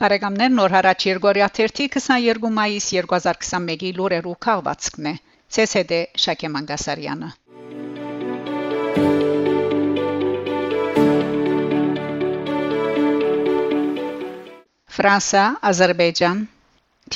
Բարեկամներ նոր հարաճ Երգորիա 22 մայիս 2021-ի լուրերու քաղվածքն է ՑՍԴ Շակե Մանգասարյանը Ֆրանսա, Ադրբեջան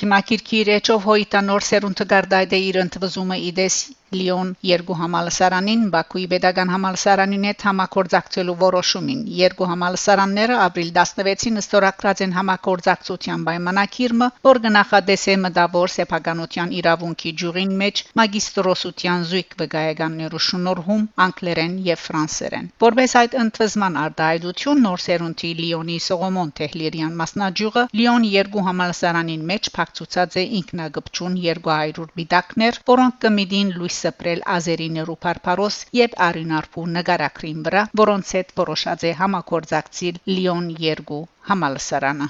Թիմակիրքի իրեջով հոյտանոր սերունդը գարդայդե իր ընդվզումը իդես Լիոն երկու համալսարանին Բաքուի pedagogan համալսարանին հետ համակորձակցելու որոշումին երկու համալսարանները ապրիլ 16-ին ստորագրած են համակորձակցության պայմանագիրը, որ գնահատեսե մտավոր սեփականության իրավունքի ջուրին մեջ մագիստրոսության զույգ վկայականներու շնորհում անգլերեն եւ ֆրանսերեն։ Որպես այդ ընդվզման արտահայտություն նոր սերունդի Լիոնի Սողոմոն Թեհլիրյան մասնաճյուղը Լիոն երկու համալսարանին մեջ փակցուցած է ինքնագբչուն 200 բիդակներ, որոնք կմիդին լույս սպրել ազերիներու բարբարոս եւ արինարփու նկարակրին վրա, որոնց հետ որոշած է համակորձակցիլ Լիոն 2 համալսարանը։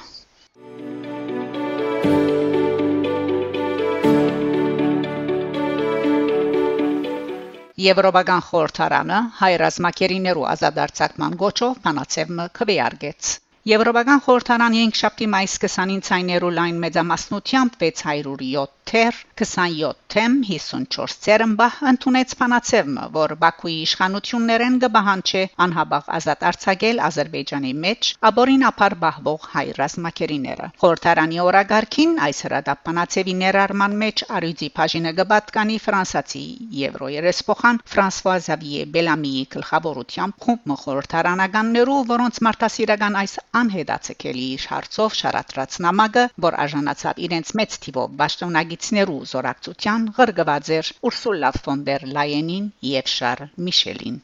Եվրոպական խորհրդարանը հայրազմակերիներու ազադարձակման գոչով փանացեվը քվեարկեց Եվրոպական խորհրդարան 5 շաբթի մայիս 20-ին ցայներու լայն մեծամասնությամբ 607 թեր 27 թեմ 54 ցերմբա ընդունեց փանացևը որ Բաքուի իշխանություններեն գբահանչե անհաբաղ ազատ արձակել Ադրբեջանի մեջ աբորին ապար բահվող հայ ռազմակերիները խորհրդարանի օրագարքին այս հրադապ փանացևի ներառման մեջ արյուծի բաժինը գբատկանի ֆրանսացի եվրո երեսփոխան Ֆրանսուଆ Զավիե Բելամիի գլխավորությամբ խումբ խորհրդարանականներու որոնց մարտահրավերական այս անհետացկելի իր հարցով շարատրած նամակը, որ արժանացավ իրենց մեծ թիվով ճշտոնագիցներու զորակցության ղրգված էր Ուրսուլա ֆոն դեր Լայենին եւ Շարլ Միշելին։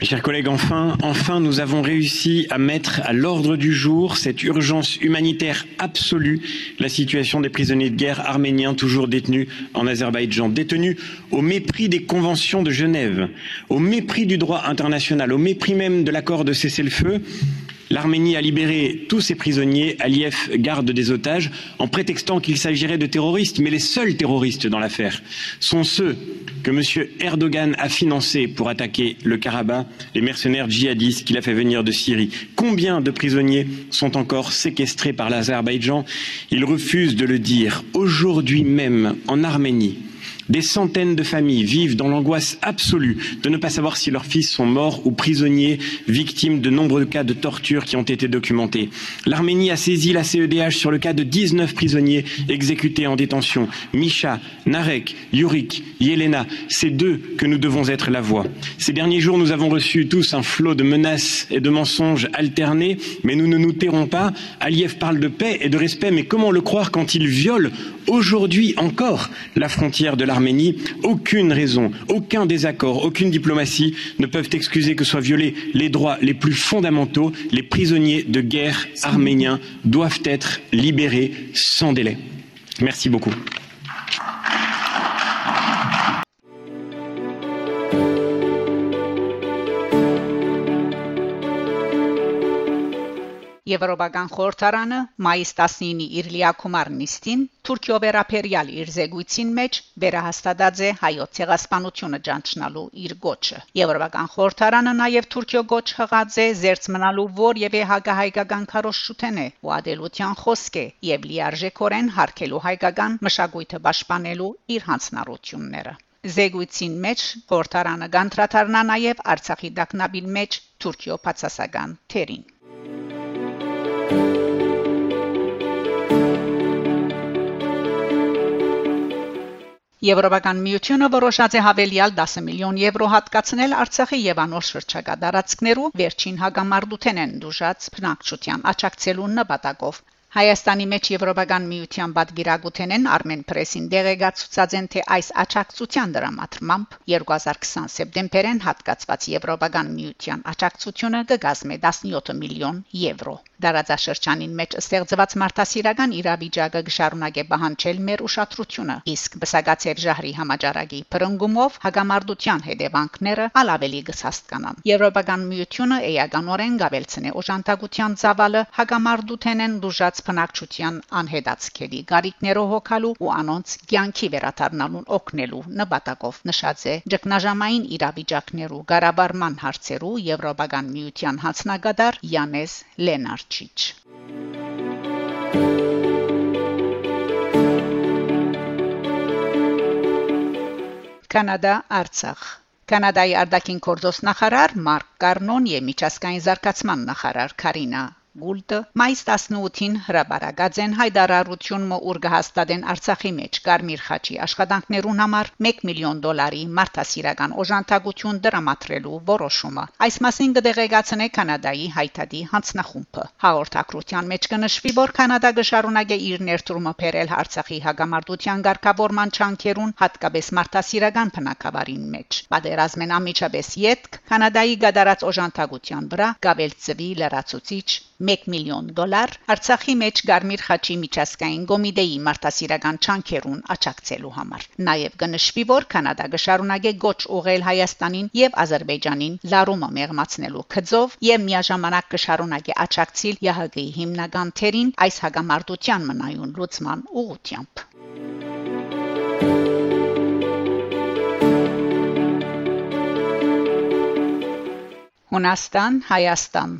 Mes chers collègues, enfin, enfin, nous avons réussi à mettre à l'ordre du jour cette urgence humanitaire absolue, la situation des prisonniers de guerre arméniens toujours détenus en Azerbaïdjan, détenus au mépris des conventions de Genève, au mépris du droit international, au mépris même de l'accord de cessez-le-feu L'Arménie a libéré tous ses prisonniers, Aliyev garde des otages, en prétextant qu'il s'agirait de terroristes, mais les seuls terroristes dans l'affaire sont ceux que M. Erdogan a financés pour attaquer le Karabakh, les mercenaires djihadistes qu'il a fait venir de Syrie. Combien de prisonniers sont encore séquestrés par l'Azerbaïdjan? Il refuse de le dire. Aujourd'hui même, en Arménie, des centaines de familles vivent dans l'angoisse absolue de ne pas savoir si leurs fils sont morts ou prisonniers, victimes de nombreux cas de torture qui ont été documentés. L'Arménie a saisi la CEDH sur le cas de 19 prisonniers exécutés en détention. Misha, Narek, Yurik, Yelena, c'est d'eux que nous devons être la voix. Ces derniers jours, nous avons reçu tous un flot de menaces et de mensonges alternés, mais nous ne nous tairons pas. Aliyev parle de paix et de respect, mais comment le croire quand il viole aujourd'hui encore la frontière de l'Arménie, aucune raison, aucun désaccord, aucune diplomatie ne peuvent excuser que soient violés les droits les plus fondamentaux. Les prisonniers de guerre arméniens doivent être libérés sans délai. Merci beaucoup. Եվրոպական խորհրդարանը մայիս 19-ի իր լիակումար նիստին Թուրքիո վերապերյալ իր զեկույցին մեջ վերահաստատած է հայոց ցեղասպանությունը ճանչնալու իր գոչը։ Եվրոպական խորհրդարանը նաև Թուրքիո գոչ հղած է զերծ մնալու որևէ հագահայկական քարոշչութեն է ու ադելության խոսք է եւ լիարժեքորեն հարկելու հայկական մշակույթը պաշտպանելու իր հանձնառությունները։ Զեկույցին մեջ խորհրդարանը գանտրատարնա նաև Արցախի դակնաբին մեջ Թուրքիո բացասական թերին։ Եվրոպական միությունը որոշած է հավելյալ 10 միլիոն եվրո հատկացնել Արցախի եւ անոր շրջակա տարածքներու վերջին հագամարտութեն են դուժած բնակչության աճակցելու նպատակով Հայաստանի մեջ Եվրոպական միության պատգիրագութենեն Armen Press-ին դերեկացուցած են թե այս աճակցության դրամատրմամբ 2020 սեպտեմբերին հատկացված Եվրոպական միության աճակցությունը կգազմե 17 միլիոն եվրո։ Դարաձաշրջանին մեջ ստեղծված մարդասիրական իրավիճակը կշարունակե բանջել մեր ուշադրությունը, իսկ բսակացեվ ժահրի համաճարակի բրնգումով հագամարտության հետևանքները ալավելի կհասկանան։ Եվրոպական միությունը էականորեն գավելցնե օժանդակության ծավալը հագամարտութենեն դժուժած բնակչության անհետացքելի գարիկներով հոգալու ու անոնց ցանկի վերաթարնալուն օգնելու նպատակով նշած է ճգնաժամային իրավիճակներու Ղարաբարման հարցերու Եվրոպական միության հանձնագետար Յանես Լենարչիչ Կանադա Արցախ Կանադայի արտաքին գործոստ նախարար Մարկ Կարնոն եւ միջազգային զարգացման նախարար Կարինա Գուլտը մայիս 18-ին հրաբարագած են հայտարարություն մուր կհաստատեն Արցախի մեջ Կարմիր խաչի աշխատանքներուն համար 1 միլիոն դոլարի մարդասիրական օժանդակություն դրամատրելու որոշումը։ Այս մասին կդեղեկացնե Կանադայի հայտարարի հանձնախումբը։ Հաղորդակցության մեջ կնշվի, որ Կանադա կշարունակե իր ներդրումը բերել Արցախի հագամարտության ղեկավարման չանքերուն, հատկապես մարդասիրական բնակավարին մեջ։ Պատերազմեն ամիջապես յետք Կանադայի գդարած օժանդակության վրա գավելցվի լրացուցիչ 1 միլիոն դոլար Արցախի մեջ Գարմիր խաչի միջազգային կոմիտեի մարտահրավերական չանքերուն աճակցելու համար։ Նաև կնշվի, որ Կանադա կշարունակե գոչ ուղղել Հայաստանին եւ Ադրբեջանին լարումը մեղմացնելու քծով եւ միաժամանակ կշարունակե աճակցիլ ՀՀԳ-ի հիմնական թերին այս հագամարտության մնայուն լուծման ուղղությամբ։ Հունաստան, Հայաստան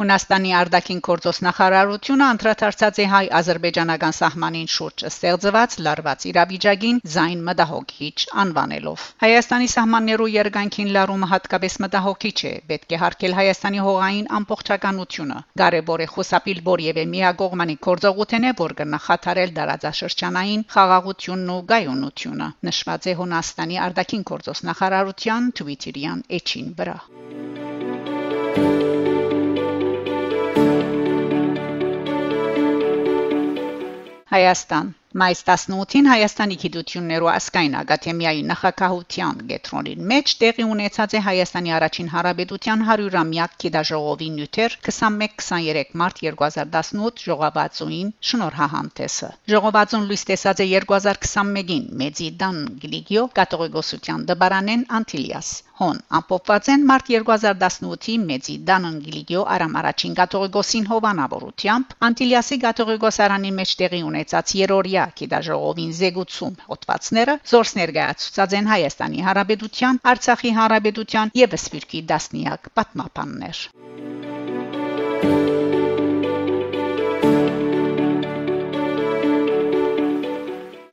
Հունաստանի արտաքին գործոս նախարարությունը անդրադարձած է հայ-ադրբեջանական սահմանին շուրջ ստեղծված լարված իրավիճակին զայն մտահոգիչ անվանելով։ Հայաստանի սահմաններու երգանքին լարումը հատկապես մտահոգիչ է, պետք է հարգել Հայաստանի հողային ամբողջականությունը։ Կարևոր է խուսափիլ որևէ միագողմանի գործողութեն է, որ կնախաթարել դարաձաշրջանային խաղաղությունն ու գայունությունը։ Նշված է Հունաստանի արտաքին գործոս նախարարության Twitter-յան էջին վրա։ Հայաստան Մայիս 18-ին Հայաստանի Գիտություններու ասկայն ակադեմիայի նախակահության գետրոնին մեջ տեղի ունեցած է Հայաստանի առաջին հարաբերության 100-ամյակ գիտաժողովի նյութեր 21-23 մարտ 2018 ժողովածուին շնորհահանդեսը։ Ժողովածուն լույս տեսած է 2021-ին Մեծի Դան Գլիգիո կաթողիկոսության դբարանեն Անտիլիաս հոն ամփոփված են մարտ 2018-ի Մեծի Դան Գլիգիո արամ առաջին կաթողիկոսին հովանավորությամբ Անտիլիասի կաթողիկոսարանի մեջ տեղի ունեցած երորիա Եվրոպիա գիտաժողովին զեկուցում հոդվածները զորս ներկայացուցած են Հայաստանի Հանրապետության, Արցախի Հանրապետության եւ Սփյուռքի դասնիակ պատմապաններ։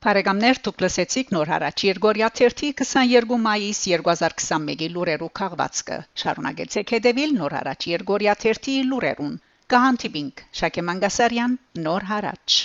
Բարեկամներ դուք լսեցիք նոր հարաճ Երգորիա 3-ի 22 մայիս 2021-ի լուրերու քաղվածքը։ Շարունակեցեք հետևել նոր հարաճ Երգորիա 3-ի լուրերուն։ Կհանդիպինք Շակե Մանգասարյան նոր հարաճ